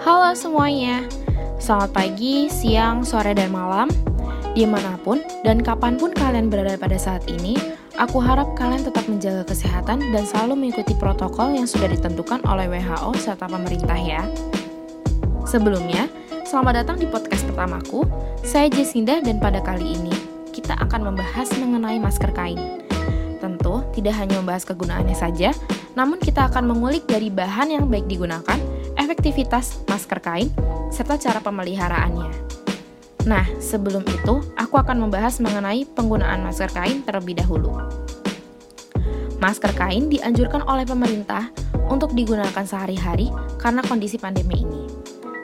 Halo semuanya, selamat pagi, siang, sore, dan malam. Di mana pun dan kapan pun kalian berada pada saat ini, aku harap kalian tetap menjaga kesehatan dan selalu mengikuti protokol yang sudah ditentukan oleh WHO serta pemerintah ya. Sebelumnya, selamat datang di podcast pertamaku. Saya Jesinda dan pada kali ini kita akan membahas mengenai masker kain. Tentu tidak hanya membahas kegunaannya saja, namun kita akan mengulik dari bahan yang baik digunakan, efektivitas masker kain, serta cara pemeliharaannya. Nah, sebelum itu, aku akan membahas mengenai penggunaan masker kain terlebih dahulu. Masker kain dianjurkan oleh pemerintah untuk digunakan sehari-hari karena kondisi pandemi ini.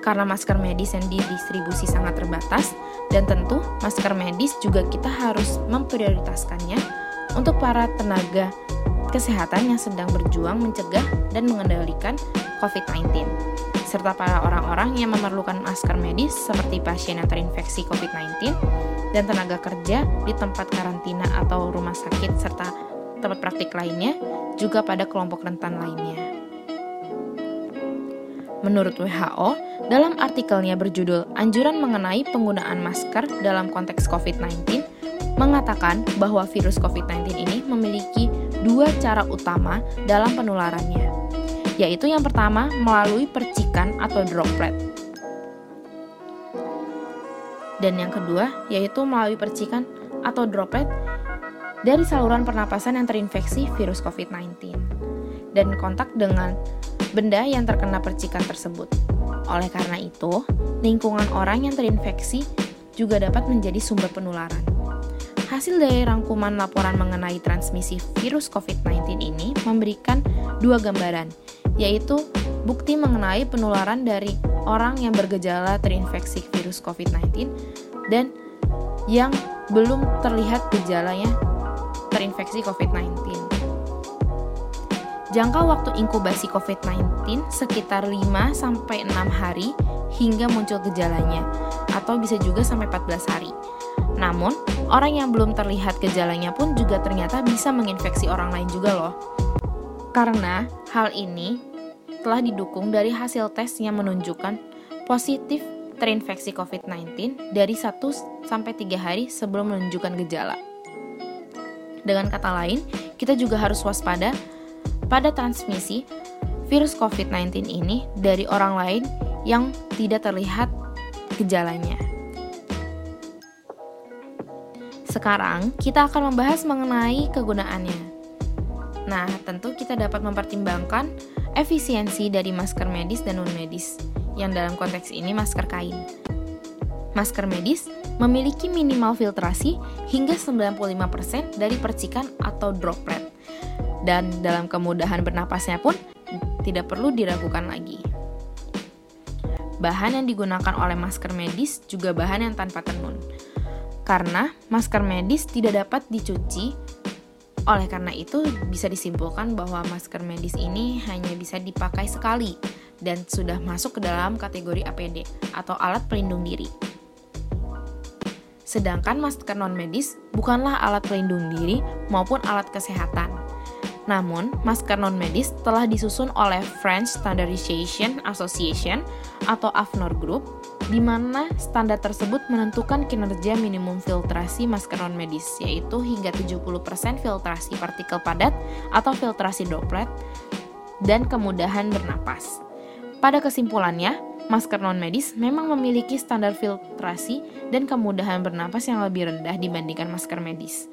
Karena masker medis yang didistribusi sangat terbatas, dan tentu masker medis juga kita harus memprioritaskannya untuk para tenaga kesehatan yang sedang berjuang mencegah dan mengendalikan COVID-19, serta para orang-orang yang memerlukan masker medis seperti pasien yang terinfeksi COVID-19 dan tenaga kerja di tempat karantina atau rumah sakit serta tempat praktik lainnya, juga pada kelompok rentan lainnya. Menurut WHO, dalam artikelnya berjudul Anjuran mengenai penggunaan masker dalam konteks COVID-19, mengatakan bahwa virus COVID-19 ini memiliki dua cara utama dalam penularannya, yaitu yang pertama melalui percikan atau droplet, dan yang kedua yaitu melalui percikan atau droplet dari saluran pernapasan yang terinfeksi virus COVID-19 dan kontak dengan benda yang terkena percikan tersebut. Oleh karena itu, lingkungan orang yang terinfeksi juga dapat menjadi sumber penularan. Hasil dari rangkuman laporan mengenai transmisi virus COVID-19 ini memberikan dua gambaran, yaitu bukti mengenai penularan dari orang yang bergejala terinfeksi virus COVID-19 dan yang belum terlihat gejalanya terinfeksi COVID-19. Jangka waktu inkubasi COVID-19 sekitar 5 sampai 6 hari hingga muncul gejalanya atau bisa juga sampai 14 hari. Namun, orang yang belum terlihat gejalanya pun juga ternyata bisa menginfeksi orang lain juga loh. Karena hal ini telah didukung dari hasil tes yang menunjukkan positif terinfeksi COVID-19 dari 1 sampai 3 hari sebelum menunjukkan gejala. Dengan kata lain, kita juga harus waspada pada transmisi virus COVID-19 ini dari orang lain yang tidak terlihat gejalanya. Sekarang kita akan membahas mengenai kegunaannya. Nah, tentu kita dapat mempertimbangkan efisiensi dari masker medis dan non-medis, yang dalam konteks ini masker kain. Masker medis memiliki minimal filtrasi hingga 95% dari percikan atau droplet. Dan dalam kemudahan bernapasnya pun tidak perlu diragukan lagi. Bahan yang digunakan oleh masker medis juga bahan yang tanpa tenun karena masker medis tidak dapat dicuci. Oleh karena itu, bisa disimpulkan bahwa masker medis ini hanya bisa dipakai sekali dan sudah masuk ke dalam kategori APD atau alat pelindung diri. Sedangkan masker non-medis bukanlah alat pelindung diri maupun alat kesehatan. Namun, masker non-medis telah disusun oleh French Standardization Association atau AFNOR Group di mana standar tersebut menentukan kinerja minimum filtrasi masker non-medis, yaitu hingga 70% filtrasi partikel padat atau filtrasi droplet, dan kemudahan bernapas. Pada kesimpulannya, masker non-medis memang memiliki standar filtrasi dan kemudahan bernapas yang lebih rendah dibandingkan masker medis.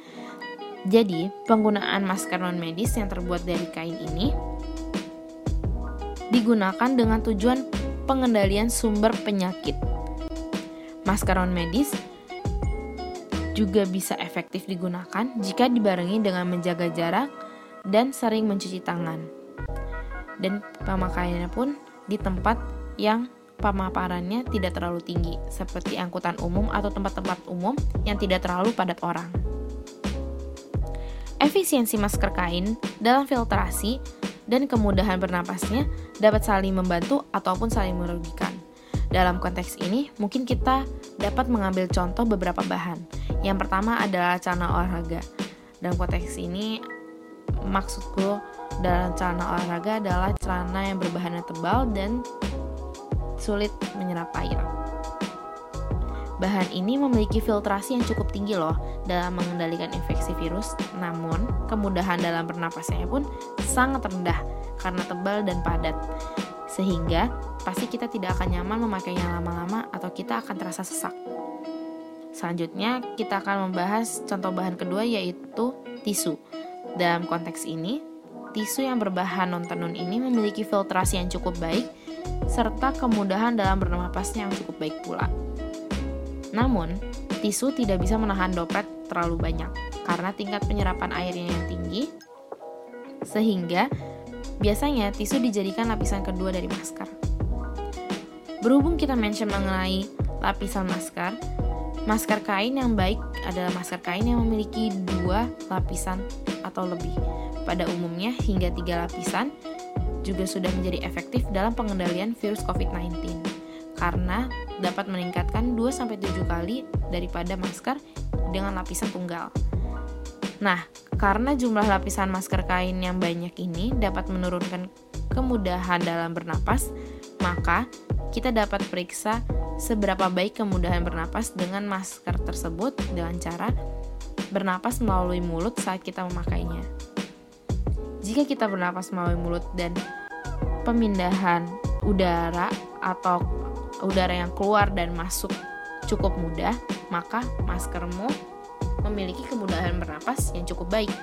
Jadi, penggunaan masker non-medis yang terbuat dari kain ini digunakan dengan tujuan pengendalian sumber penyakit. Masker non-medis juga bisa efektif digunakan jika dibarengi dengan menjaga jarak dan sering mencuci tangan. Dan pemakaiannya pun di tempat yang pemaparannya tidak terlalu tinggi, seperti angkutan umum atau tempat-tempat umum yang tidak terlalu padat orang. Efisiensi masker kain dalam filtrasi dan kemudahan bernapasnya dapat saling membantu ataupun saling merugikan. Dalam konteks ini, mungkin kita dapat mengambil contoh beberapa bahan. Yang pertama adalah celana olahraga. Dalam konteks ini, maksudku dalam celana olahraga adalah celana yang berbahan tebal dan sulit menyerap air. Bahan ini memiliki filtrasi yang cukup tinggi loh dalam mengendalikan infeksi virus, namun kemudahan dalam bernapasnya pun sangat rendah karena tebal dan padat. Sehingga pasti kita tidak akan nyaman memakainya lama-lama atau kita akan terasa sesak. Selanjutnya, kita akan membahas contoh bahan kedua yaitu tisu. Dalam konteks ini, tisu yang berbahan non-tenun ini memiliki filtrasi yang cukup baik serta kemudahan dalam bernapasnya yang cukup baik pula. Namun, tisu tidak bisa menahan doplet terlalu banyak karena tingkat penyerapan airnya yang tinggi, sehingga biasanya tisu dijadikan lapisan kedua dari masker. Berhubung kita mention mengenai lapisan masker, masker kain yang baik adalah masker kain yang memiliki dua lapisan atau lebih. Pada umumnya hingga tiga lapisan juga sudah menjadi efektif dalam pengendalian virus COVID-19 karena dapat meningkatkan 2-7 kali daripada masker dengan lapisan tunggal. Nah, karena jumlah lapisan masker kain yang banyak ini dapat menurunkan kemudahan dalam bernapas, maka kita dapat periksa seberapa baik kemudahan bernapas dengan masker tersebut dengan cara bernapas melalui mulut saat kita memakainya. Jika kita bernapas melalui mulut dan pemindahan udara atau udara yang keluar dan masuk cukup mudah, maka maskermu memiliki kemudahan bernapas yang cukup baik.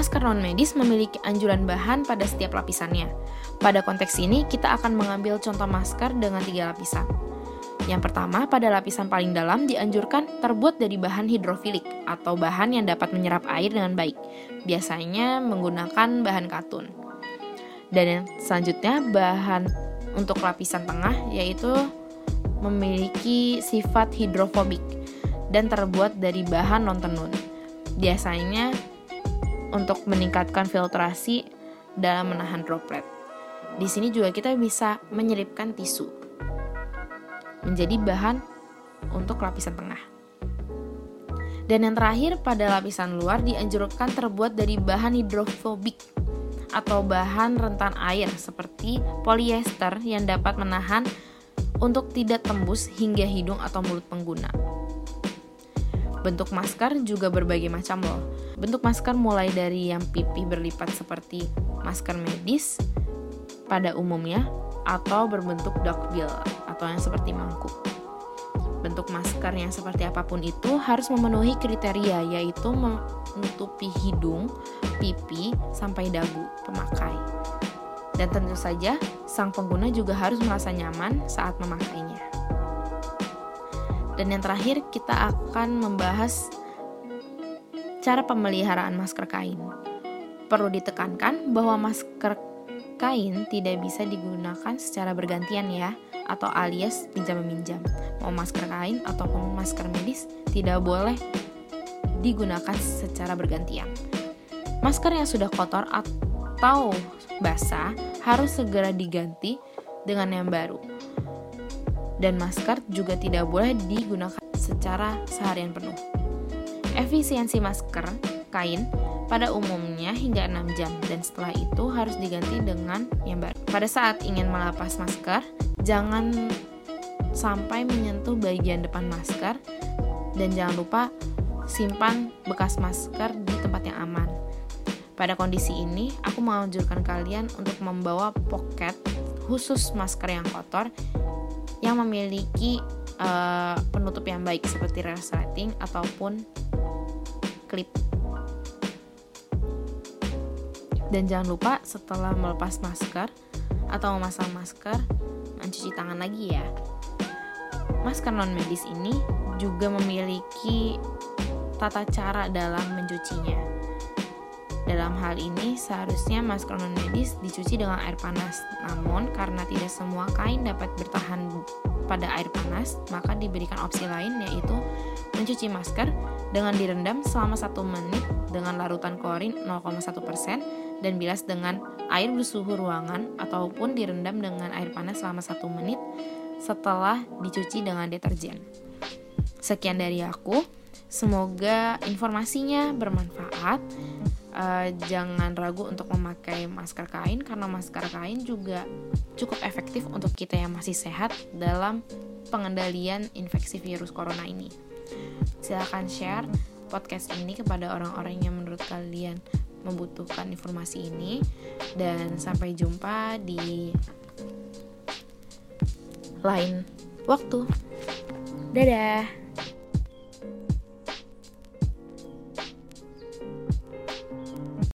Masker non medis memiliki anjuran bahan pada setiap lapisannya. Pada konteks ini, kita akan mengambil contoh masker dengan tiga lapisan. Yang pertama, pada lapisan paling dalam dianjurkan terbuat dari bahan hidrofilik atau bahan yang dapat menyerap air dengan baik. Biasanya menggunakan bahan katun. Dan yang selanjutnya, bahan untuk lapisan tengah yaitu memiliki sifat hidrofobik dan terbuat dari bahan non-tenun. Biasanya untuk meningkatkan filtrasi dalam menahan droplet. Di sini juga kita bisa menyelipkan tisu menjadi bahan untuk lapisan tengah. Dan yang terakhir pada lapisan luar dianjurkan terbuat dari bahan hidrofobik atau bahan rentan air seperti polyester yang dapat menahan untuk tidak tembus hingga hidung atau mulut pengguna. Bentuk masker juga berbagai macam loh. Bentuk masker mulai dari yang pipih berlipat seperti masker medis pada umumnya atau berbentuk duckbill atau yang seperti mangkuk. Bentuk masker yang seperti apa pun itu harus memenuhi kriteria yaitu menutupi hidung, pipi, sampai dagu pemakai. Dan tentu saja, sang pengguna juga harus merasa nyaman saat memakainya. Dan yang terakhir, kita akan membahas cara pemeliharaan masker kain. Perlu ditekankan bahwa masker kain tidak bisa digunakan secara bergantian ya, atau alias pinjam meminjam. Mau masker kain ataupun masker medis tidak boleh digunakan secara bergantian. Masker yang sudah kotor atau basah harus segera diganti dengan yang baru. Dan masker juga tidak boleh digunakan secara seharian penuh. Efisiensi masker kain pada umumnya hingga 6 jam dan setelah itu harus diganti dengan yang baru. Pada saat ingin melepas masker, jangan sampai menyentuh bagian depan masker dan jangan lupa simpan bekas masker di tempat yang aman. Pada kondisi ini, aku menganjurkan kalian untuk membawa pocket khusus masker yang kotor yang memiliki uh, penutup yang baik seperti resleting ataupun klip. Dan jangan lupa setelah melepas masker atau memasang masker, mencuci tangan lagi ya. Masker non medis ini juga memiliki tata cara dalam mencucinya. Dalam hal ini, seharusnya masker non medis dicuci dengan air panas. Namun, karena tidak semua kain dapat bertahan pada air panas, maka diberikan opsi lain yaitu mencuci masker dengan direndam selama satu menit dengan larutan klorin 0,1% dan bilas dengan air bersuhu ruangan ataupun direndam dengan air panas selama satu menit setelah dicuci dengan deterjen. Sekian dari aku. Semoga informasinya bermanfaat. uh, jangan ragu untuk memakai masker kain karena masker kain juga cukup efektif untuk kita yang masih sehat dalam pengendalian infeksi virus corona ini. Silahkan share podcast ini kepada orang-orang yang menurut kalian membutuhkan informasi ini dan sampai jumpa di lain waktu. Dadah.